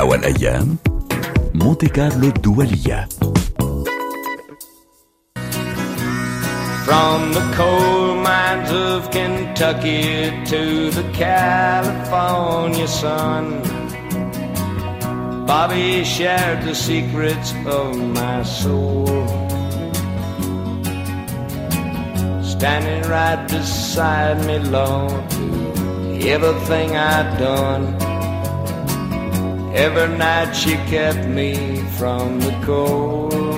هوا الأيام مونتي كارلو الدولية From the coal mines of Kentucky to the California sun Bobby shared the secrets of my soul Standing right beside me, Lord, everything I'd done Every night she kept me from the cold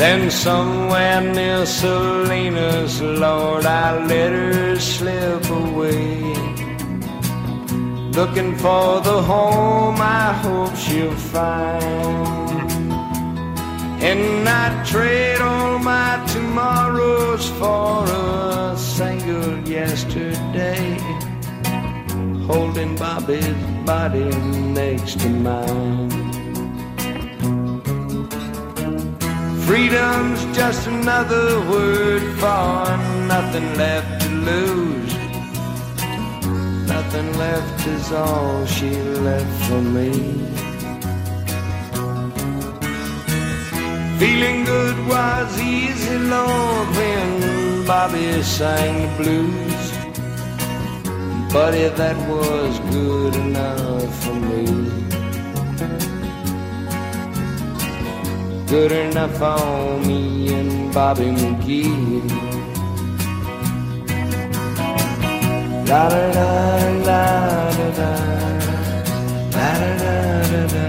then somewhere near Salinas, Lord, I let her slip away. Looking for the home I hope she'll find. And I trade all my tomorrows for a single yesterday. Holding Bobby's body next to mine. Freedom's just another word for nothing left to lose. Nothing left is all she left for me. Feeling good was easy, Lord, when Bobby sang the blues. Buddy, that was good enough for me. good enough for me and Bobby McGee. La da da la da da la da da da da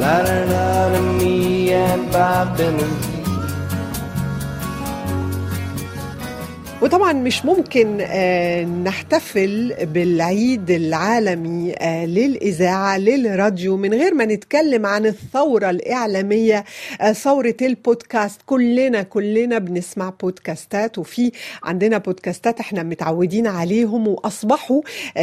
la da da da me and Bobby McGee. وطبعا مش ممكن آه، نحتفل بالعيد العالمي آه، للإذاعة للراديو من غير ما نتكلم عن الثورة الإعلامية آه، ثورة البودكاست. كلنا كلنا بنسمع بودكاستات وفي عندنا بودكاستات إحنا متعودين عليهم وأصبحوا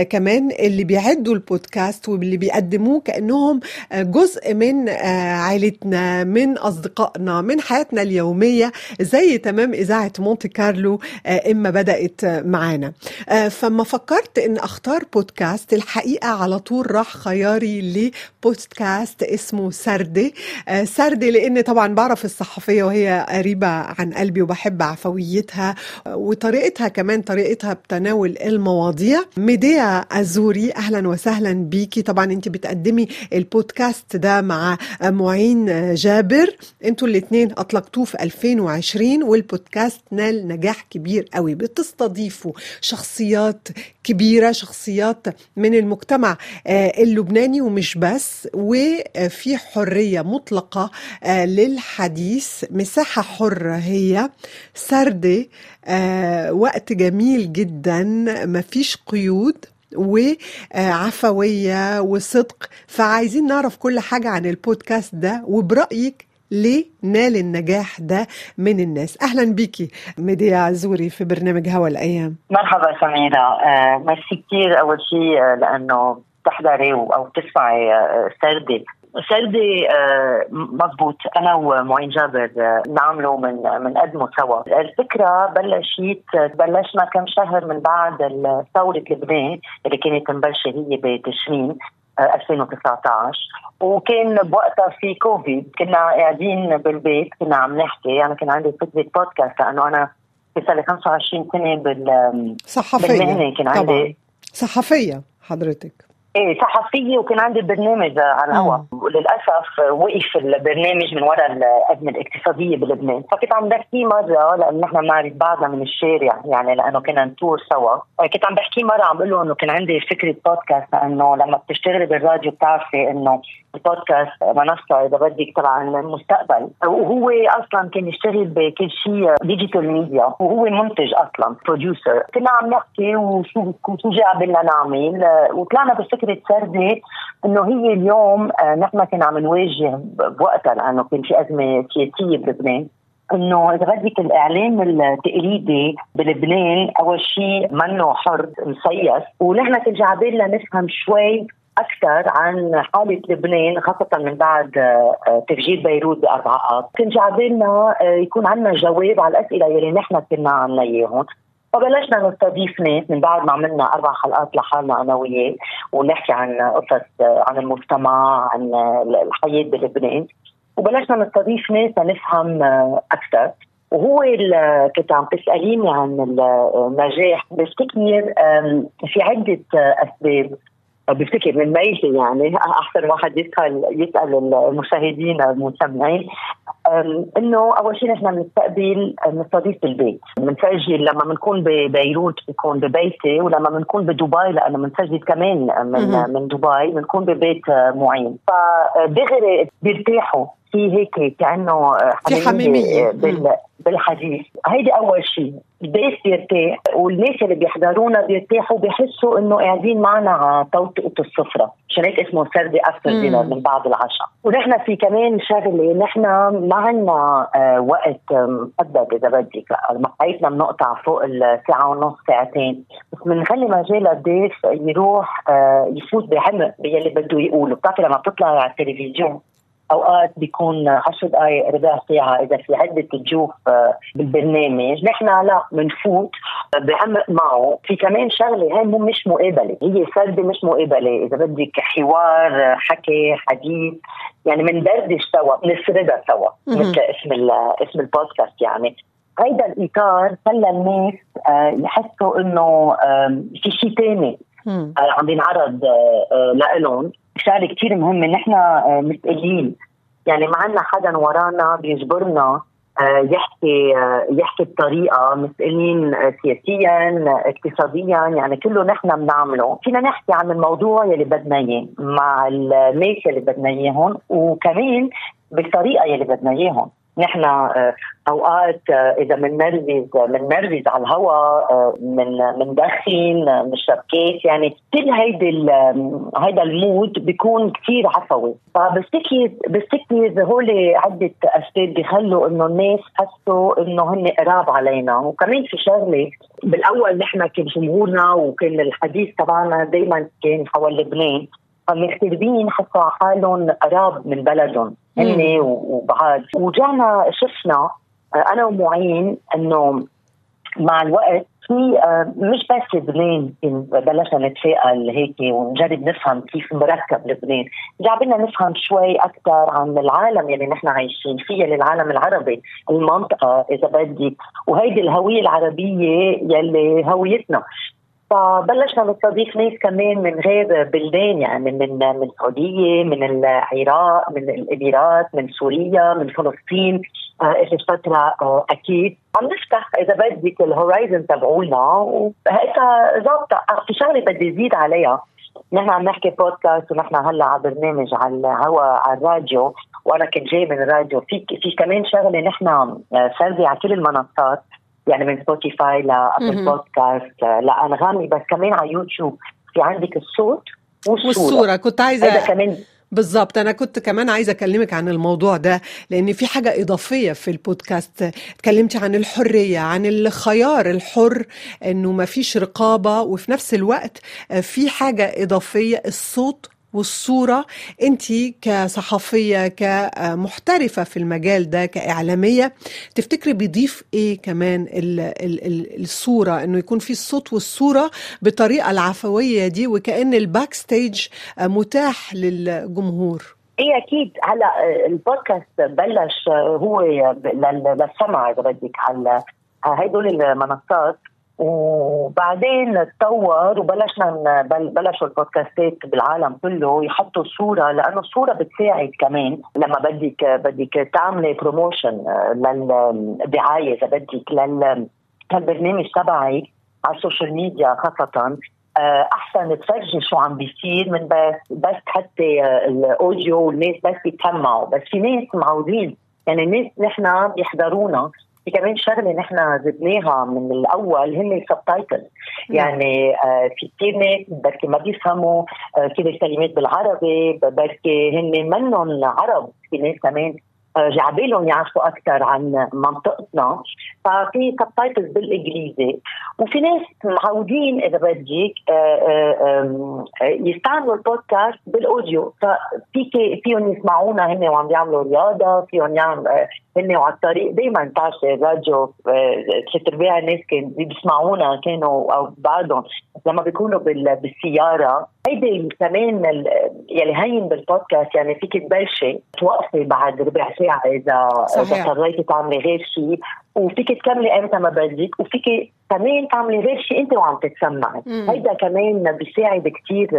كمان اللي بيعدوا البودكاست واللي بيقدموه كأنهم جزء من عائلتنا من أصدقائنا من حياتنا اليومية زي تمام إذاعة مونتي كارلو إما بدأت معانا. آه، فما فكرت إن أختار بودكاست الحقيقة على طول راح خياري لبودكاست اسمه سردي. آه، سردي لأن طبعا بعرف الصحفية وهي قريبة عن قلبي وبحب عفويتها وطريقتها كمان طريقتها بتناول المواضيع. ميديا أزوري أهلا وسهلا بيكي. طبعا انت بتقدمي البودكاست ده مع معين جابر. أنتوا الاثنين أطلقتوه في 2020 والبودكاست نال نجاح كبير قوي بتستضيفوا شخصيات كبيرة شخصيات من المجتمع آه، اللبناني ومش بس وفي حرية مطلقة آه، للحديث. مساحة حرة هي سردة آه، وقت جميل جدا مفيش قيود وعفوية وصدق. فعايزين نعرف كل حاجة عن البودكاست ده وبرأيك ليه نال النجاح ده من الناس. أهلا بيكي ميديا عزوري في برنامج هوا الأيام. مرحبا سميرة. آه ميرسي كثير أول شيء آه، لأنه تحضري أو تسمعي آه سردي. سردي آه مضبوط أنا ومعين جابر آه نعمله من من سوا. الفكرة بلشت بلشنا كم شهر من بعد ثوره لبنان اللي كانت مبلشة هي بتشرين. 2019 وكان بوقتها في كوفيد كنا قاعدين بالبيت كنا عم نحكي أنا كان عندي فكرة بودكاست لأنه أنا صار لي 25 سنة بال صحفية بالمهنة كان عندي طبعا. صحفية حضرتك إيه صحفية وكان عندي برنامج على الهواء. وللأسف وقف البرنامج من وراء الأزمة الاقتصادية بلبنان. فكنت عم بحكي مرة لأنه نحن بنعرف بعضنا من الشارع يعني لأنه كنا نتور سوا. كنت عم بحكي مرة عم بقول له إنه كان عندي فكرة بودكاست لأنه لما بتشتغلي بالراديو بتعرفي إنه البودكاست منصة إذا بدك تبع المستقبل. وهو أصلا كان يشتغل بكل شيء digital media وهو منتج أصلا producer كنا عم نحكي وشو شو جاي بدنا نعمل. وطلعنا بفكرة سردة إنه هي اليوم نحن كنا عم نواجه بوقتها لأنه كان في أزمة سياسية بلبنان. إنه إذا بدك الإعلام التقليدي بلبنان أول شيء منه حر مسيس ونحن كنا جايبين لنفهم شوي أكثر عن حالة لبنان خاصة من بعد آه، تفجير بيروت باربع كان جايبين لنا آه، يكون عندنا جواب على الأسئلة يلي نحن كنا عنا إياهم. فبلشنا نستضيف ناس من بعد ما عملنا أربع حلقات لحالنا أنا وياه ونحكي عن قصص عن المجتمع عن الحياة بلبنان. وبلشنا نستضيف ناس لنفهم أكثر. وهو كنت عم تسأليني عن النجاح بفتكر في عدة أسباب. بفتكر من ميلي يعني. أحسن واحد يسال يسأل المشاهدين المستمعين إنه أول شيء نحن بنستقبل نستضيف بالبيت. بنسجل لما بنكون ببيروت بكون ببيتي ولما بنكون بدبي لأنه بنسجل كمان من من دبي بنكون ببيت معين. فدغري بيرتاحوا. في هيك كأنه في حميمية بالحديث. هيدي أول شيء. البيت بيرتاح والناس اللي بيحضرونا بيرتاحوا بيحسوا إنه قاعدين معنا على توطئه السفرة. عشان هيك اسمه سردي افتر دينر من بعد العشاء. ونحن في كمان شغلة نحن ما عندنا آه وقت محدد إذا بدك. حياتنا بنقطع فوق الساعة ونص ساعتين. بس بنخلي مجال الضيف يروح آه يفوت بعمق باللي بده يقوله. بتعرفي لما بتطلع على التلفزيون أوقات بيكون 10 دقائق ربع ساعة إذا في عدة ضيوف بالبرنامج. نحن لا بنفوت بعمق معه. في كمان شغلة هاي مو مش مقابلة. هي سرده مش مقابلة. إذا بدك حوار حكي حديث يعني بندردش سوا بنسردها سوا مثل اسم اسم البودكاست يعني. هيدا الإطار خلى الناس يحسوا إنه في شيء ثاني عم بينعرض لهم شغله كثير مهمه نحن مسؤولين يعني ما عندنا حدا ورانا بيجبرنا يحكي يحكي بطريقة مسؤولين سياسيا اقتصاديا. يعني كله نحن بنعمله. فينا نحكي عن الموضوع يلي بدنا إياه مع الناس يلي بدنا إياهم وكمان بالطريقة يلي بدنا إياهم. نحن أوقات إذا بننرفز بننرفز على الهواء من بندخن بنشرب كيس يعني كل هيدي هيدا المود بيكون كثير عفوي. فبفتكر بفتكر هول عدة أسباب بيخلوا إنه الناس حسوا إنه هن قراب علينا. وكمان في شغلة بالأول نحن كجمهورنا وكان الحديث تبعنا دائما كان حول لبنان. فالمغتربين حسوا على حالهم قراب من بلدهم هن وبعض ورجعنا شفنا أنا ومعين إنه مع الوقت في مش بس لبنان بلشنا نتفائل هيك ونجرب نفهم كيف مركب لبنان، جعبنا نفهم شوي أكثر عن العالم يلي نحن عايشين فيها للعالم العربي، المنطقة إذا بدك، وهيدي الهوية العربية يلي هويتنا، فبلشنا نستضيف ناس كمان من غير بلدان يعني من من السعودية من العراق من الإمارات من سوريا من فلسطين. إجت آه فترة آه أكيد. عم نفتح إذا بدك ال horizon تبعولنا وهيك ظابطة. في شغلة بدي زيد عليها نحن عم نحكي بودكاست ونحن هلأ على برنامج على الهواء على الراديو وأنا كنت جاي من الراديو. في في كمان شغلة نحن سردة على كل المنصات. يعني من Spotify ل Apple Podcast لأنغامي بس كمان على يوتيوب في عندك الصوت والصورة, والصورة. كنت عايزه هذا كمان بالضبط. أنا كنت كمان عايزة أكلمك عن الموضوع ده لأن في حاجة إضافية في البودكاست. اتكلمتي عن الحرية عن الخيار الحر إنه ما فيش رقابة وفي نفس الوقت في حاجة إضافية الصوت والصورة أنت كصحفية كمحترفة في المجال ده كإعلامية تفتكري بيضيف إيه كمان ال ال ال الصورة؟ أنه يكون في الصوت والصورة بطريقة العفوية دي وكأن ال backstage متاح للجمهور. إيه أكيد. هلا البودكاست بلش هو للسمع إذا بدك على هدول المنصات وبعدين تطور وبلشنا بلشوا البودكاستات بالعالم كله يحطوا صورة لأنه الصورة بتساعد كمان لما بدك بدك تعملي promotion للدعاية إذا بدك للبرنامج تبعك على ال social media خاصة. أحسن تفرجي شو عم بيصير من بس بس تحطي ال audio والناس بس يتسمعوا. بس في ناس معودين. يعني الناس نحن بيحضرونا. في كمان شغلة نحن زدناها من الأول هن ال subtitle. يعني آه في كثير ناس بركي ما بيفهموا آه كل الكلمات بالعربي بركي هن منهم عرب. في ناس كمان ع بالهم يعرفوا أكثر عن منطقتنا. ففي subtitles بالإنجليزي. وفي ناس معودين إذا بدك يستعملوا البودكاست بال audio. ففيك فيهم يسمعونا هن وعم بيعملوا رياضة فيهم يعملوا هن وعلى الطريق. دائما بتعرفي الراديو ثلاث ارباع الناس كانوا بيسمعونا كانوا أو بعضهم لما بيكونوا بالسيارة هيدي كمان يلي هين بالبودكاست يعني فيك تبلشي توقفي بعد ربع ساعة اذا إذا اضطريتي تعملي غير شيء وفيك تكملي إمتى ما بدك وفيك كمان تعملي غير شيء أنت وعم تتسمعي. هيدا كمان بيساعد كثير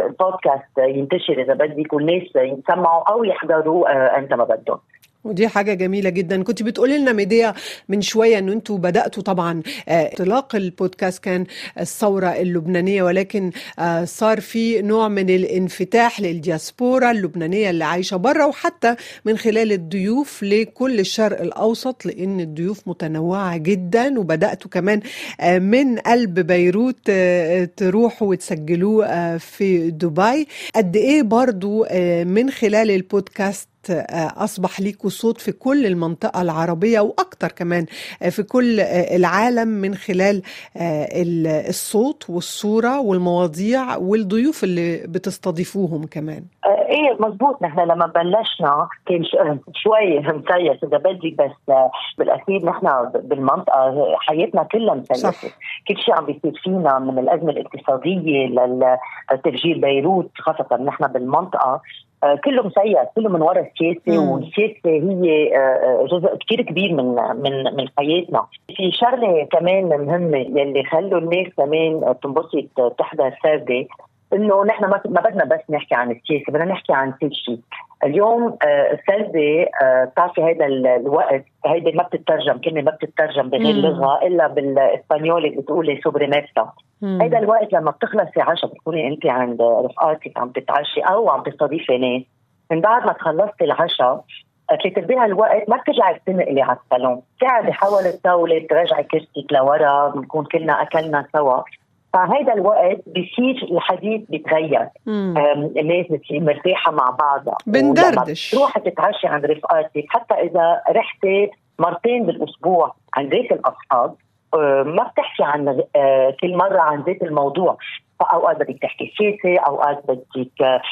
البودكاست ينتشر إذا بدك والناس يتسمعوا أو يحضروا إمتى ما بدهم. ودي حاجة جميلة جدا. كنت بتقولي لنا ميديا من شوية إن أنتوا بدأتوا طبعا انطلاق البودكاست كان الثورة اللبنانية ولكن صار في نوع من الانفتاح للدياسبورا اللبنانية اللي عايشة بره وحتى من خلال الضيوف لكل الشرق الأوسط لأن الضيوف متنوعة جدا. وبدأتوا كمان من قلب بيروت تروحوا وتسجلوه في دبي. قد إيه برضو من خلال البودكاست أصبح ليكوا صوت في كل المنطقة العربية وأكثر كمان في كل العالم من خلال الصوت والصورة والمواضيع والضيوف اللي بتستضيفوهم كمان. إيه مزبوط نحن لما بلشنا كان شوي مسيس إذا بدك بس بالاخير نحن بالمنطقة حياتنا كلها مسيسه كل شيء عم بيصير فينا من الأزمة الاقتصادية لتفجير بيروت خاصة نحن بالمنطقة. كله مسيس كله من وراء السياسة والسياسة هي جزء كثير كبير من من من حياتنا. في شغلة كمان مهمة يلي خلوا الناس كمان تنبسط تحضر سردي إنه نحن ما بدنا بس نحكي عن السياسة بدنا نحكي عن كل شيء. اليوم السردي بتعرفي هذا الوقت هيدي ما بتترجم كلمة ما بتترجم بغير لغه إلا بالإسبانيولي بتقولي سوبريميتا هيدا الوقت لما بتخلصي عشاء بتكوني انت عند رفقاتك عم تتعشي أو عم تستضيفي ناس. من بعد ما تخلصتي العشاء ثلاث ارباع الوقت ما بترجعي تنقلي على الصالون، بتقعدي حول الطاولة ترجعي كرسيك لورا بنكون كلنا أكلنا سوا، فهيدا الوقت بصير الحديث بيتغير الناس بتصير مرتاحة مع بعضها؟ بندردش. تروحي تتعشي عند رفقاتك حتى إذا رحتي مرتين بالأسبوع عند ذات الأصحاب ما بتحكي عن كل مرة عن ذات الموضوع. فاوقات بدك تحكي سياسه، أوقات بدك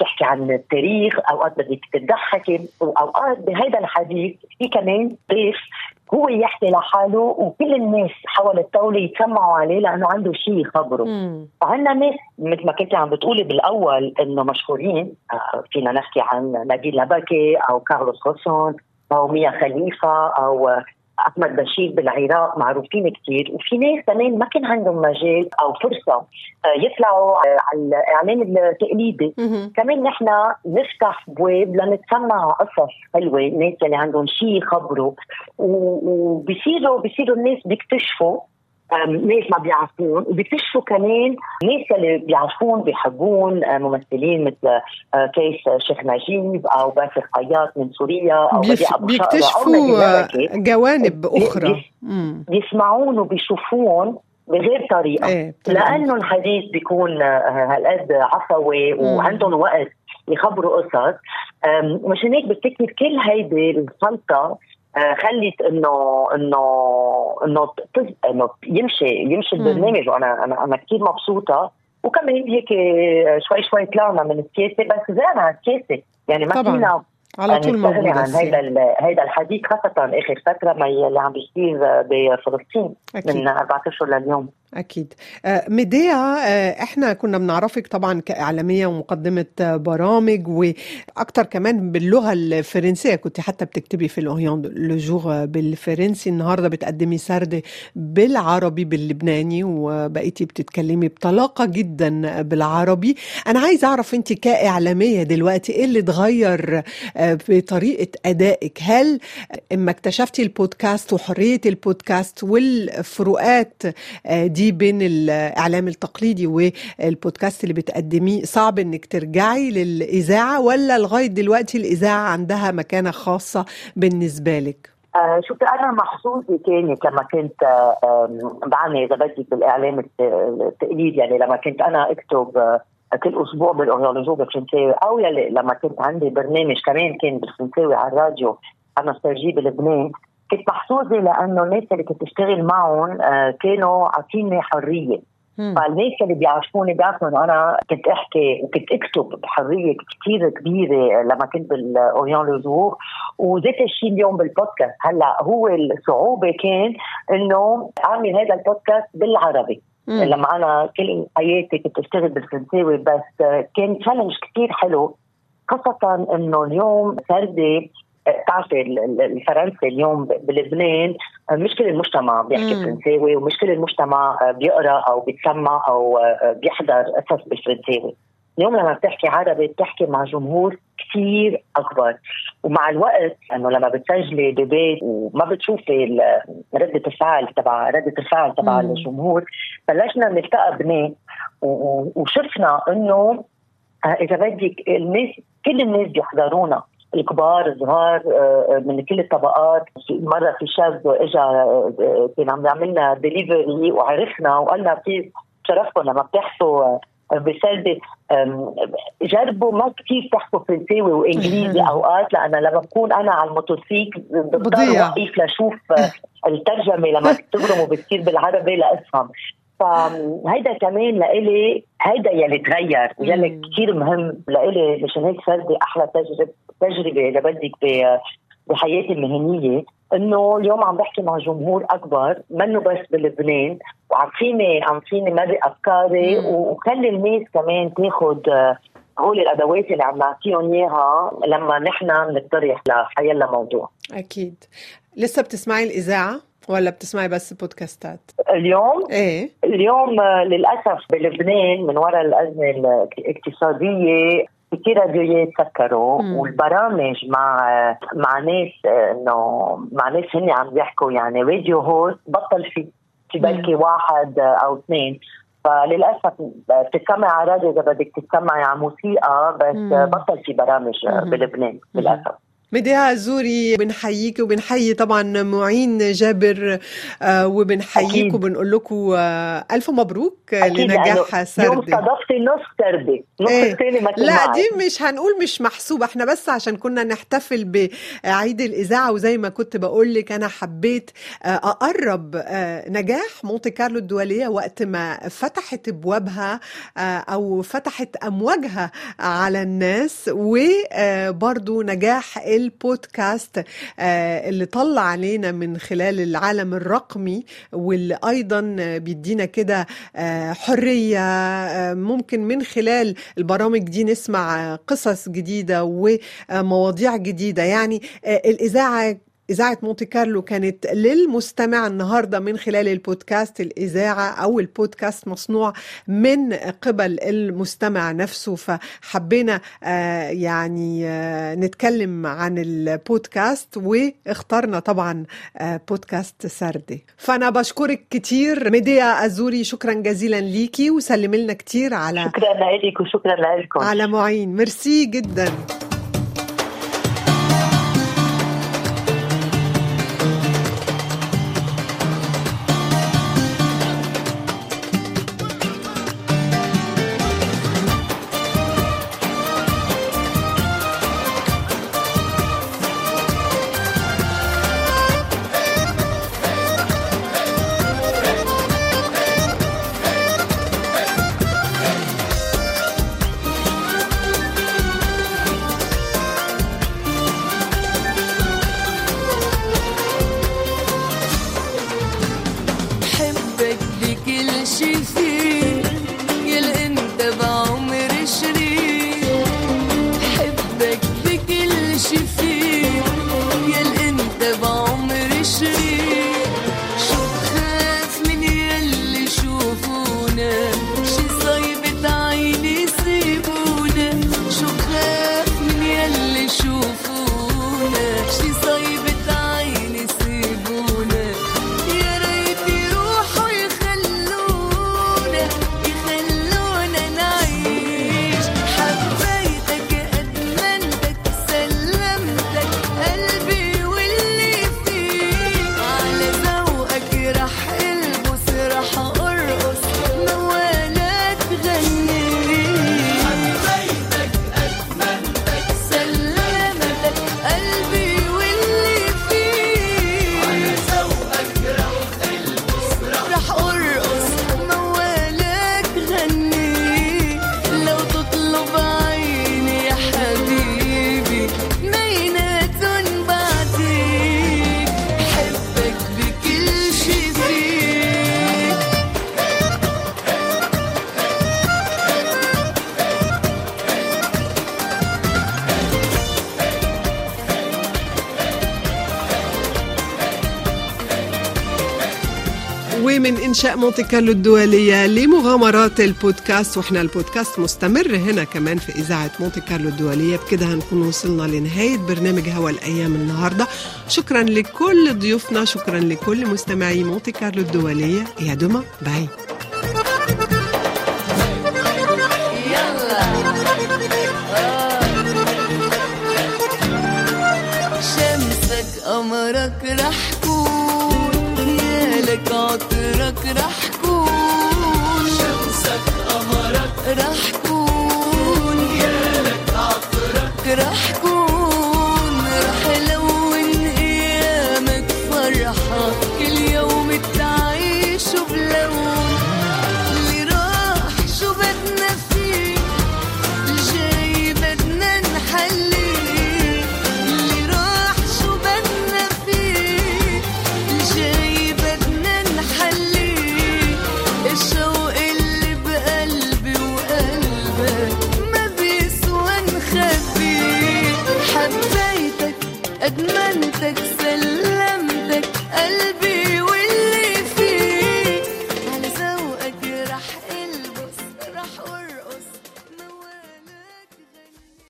تحكي عن التاريخ، أوقات بدك تضحكي، وأوقات بهذا الحديث في كمان ضيف هو يحكي لحاله وكل الناس حول الطاولة يتسمعوا عليه لأنه عنده شيء يخبره فعندنا ناس مثل ما كنت عم بتقولي بالأول إنه مشهورين فينا نحكي عن نبيل لبكي أو كارلوس غوسون أو ميا خليفة أو أحمد بشير بالعراق معروفين كثير وفي ناس كمان ما كان عندهم مجال أو فرصة يطلعوا على الاعلام التقليدي. كمان نحن نفتح بواب لنتسمع قصص حلوة ناس اللي عندهم شيء يخبروا وبصيروا بصيروا الناس بيكتشفوا ناس ما بيعرفون وبيكتشفوا كمان ناس اللي بيعرفون بيحبون ممثلين مثل كيس شيخ نجيب أو باسل خياط من سوريا أو بيف... بيكتشفوا جوانب أخرى. بيسمعون وبيشوفون بغير طريقة. إيه لأنه الحديث بيكون هالقد عفوي وعندهم وقت يخبروا قصص. مشان هيك بفتكر كل هيدي الخلطه خلت إنه إنه إنه إنه يمشي يمشي البرنامج وأنا أنا أنا كثير مبسوطة. وكمان هيك شوي شوي طلعنا من السياسة بس زعنا على السياسة يعني ما فينا على طول موجودة عن هيدا هيدا الحديث خاصة آخر فترة ما اللي عم بيصير بفلسطين أكيد. من أربعة أشهر لليوم. أكيد. ميديا إحنا كنا بنعرفك طبعا كإعلامية ومقدمة برامج وأكتر كمان باللغة الفرنسية. كنت حتى بتكتبي في الأوريون لو جور بالفرنسي. النهاردة بتقدمي سرد بالعربي باللبناني وبقيتي بتتكلمي بطلاقة جدا بالعربي. أنا عايزة أعرف أنت كإعلامية دلوقتي إيه اللي اتغير بطريقة أدائك هل إما اكتشفتي البودكاست وحرية البودكاست والفروقات دي بين الإعلام التقليدي والبودكاست اللي بتقدميه صعب إنك ترجعي للإذاعة ولا لغاية دلوقتي الإذاعة عندها مكانة خاصة بالنسبة لك؟ آه شوفي أنا محظوظه كانت لما كنت آه بعمل إذا بدك بالاعلام التقليدي يعني لما كنت أنا أكتب كل أسبوع بالاوريولوجو بالفرنساوي أو يلي لما كنت عندي برنامج كمان كان بالفرنساوي على الراديو أنا Nostalgie بلبنان كنت محظوظة لأنه الناس اللي كنت اشتغل معهم آه، كانوا عاطيني حرية. فالناس اللي بيعرفوني بيعرفوا إنه أنا كنت أحكي وكنت أكتب بحريه كثير كبيرة لما كنت ب L'Orient-Le Jour وذات الشيء اليوم بالبودكاست هلأ هو الصعوبة كان إنه أعمل هذا البودكاست بالعربي. لما أنا كل حياتي كنت أشتغل بالفرنساوي بس كان تشالنج كثير حلو خاصة إنه اليوم سردي بتعرفي الفرنسي اليوم بلبنان مش كل المجتمع بيحكي فرنساوي ومش كل المجتمع بيقرأ أو بيتسمع أو بيحضر قصص بالفرنساوي. اليوم لما بتحكي عربي بتحكي مع جمهور كثير أكبر. ومع الوقت إنه لما بتسجلي ببيت وما بتشوفي رده الفعل تبع رده الفعل تبع الجمهور بلشنا نلتقى بناس وشفنا إنه آه، إذا بدك الناس كل الناس بيحضرونا. الكبار الصغار آه، آه، من كل الطبقات. مرة في شاب اجى كان عم يعملنا ديليفري وعرفنا وقالنا في شرفكم لما بتحكوا بسلبي جربوا ما كثير تحكوا فرنساوي وإنجليزي أوقات لأن لما بكون أنا على الموتوسيكل بضطر وقيف لشوف الترجمة لما تبرموا بتصير بالعربي لأفهم. فهيدا كمان لإلي هيدا يلي تغير ويلي كثير مهم لإلي مشان هيك صار أحلى تجربه تجربة إذا بدك بحياتي المهنية. إنه اليوم عم بحكي مع جمهور أكبر منه بس بلبنان وعم فيني عم فيني مرق أفكاري وخلي الناس كمان تاخذ هول الأدوات اللي عم نعطيهم إياها لما نحن بنقترح لحيلا موضوع أكيد. لسه بتسمعي الإذاعة ولا بتسمعي بس بودكاستات؟ اليوم؟ إيه. اليوم للأسف بلبنان من وراء الأزمة الاقتصادية كثير راديويات سكروا والبرامج مع مع ناس إنه مع ناس هن عم يحكوا يعني radio host بطل في في بلكي واحد أو اثنين. فللأسف بتسمع على راديو إذا بدك تسمعي على موسيقى بس مم. بطل في برامج بلبنان للأسف. مديها زوري بنحييك وبنحيي طبعا معين جابر آه، وبنحييك وبنقول لكم آه، ألف مبروك لنجاح سردي. يوم استضفتي نص سردي. نص إيه. ما لا دي مش هنقول مش محسوبة. إحنا بس عشان كنا نحتفل بعيد الإذاعة وزي ما كنت بقول لك أنا حبيت آه، أقرب نجاح مونتي كارلو الدولية وقت ما فتحت أبوابها أو فتحت أمواجها على الناس وبرضو نجاح البودكاست آه، اللي طلع علينا من خلال العالم الرقمي واللي أيضا بيدينا كده آه، حرية آه، ممكن من خلال البرامج دي نسمع قصص جديدة ومواضيع جديدة. يعني الإذاعة إذاعة مونتي كارلو كانت للمستمع النهاردة من خلال البودكاست الإذاعة أو البودكاست مصنوع من قبل المستمع نفسه. فحبينا آه يعني آه نتكلم عن البودكاست واخترنا طبعا آه بودكاست سردي. فأنا بشكرك كتير. ميديا أزوري شكرا جزيلا ليكي وسلم لنا كتير على شكرا لك وشكرا لكم. على معين. ميرسي جدا. إنشاء مونتي كارلو الدولية لمغامرات البودكاست وإحنا البودكاست مستمر هنا كمان في إذاعة مونتي كارلو الدولية. بكده هنكون وصلنا لنهاية برنامج هوا الأيام النهاردة. شكرا لكل ضيوفنا شكرا لكل مستمعي مونتي كارلو الدولية. يا دمى bye.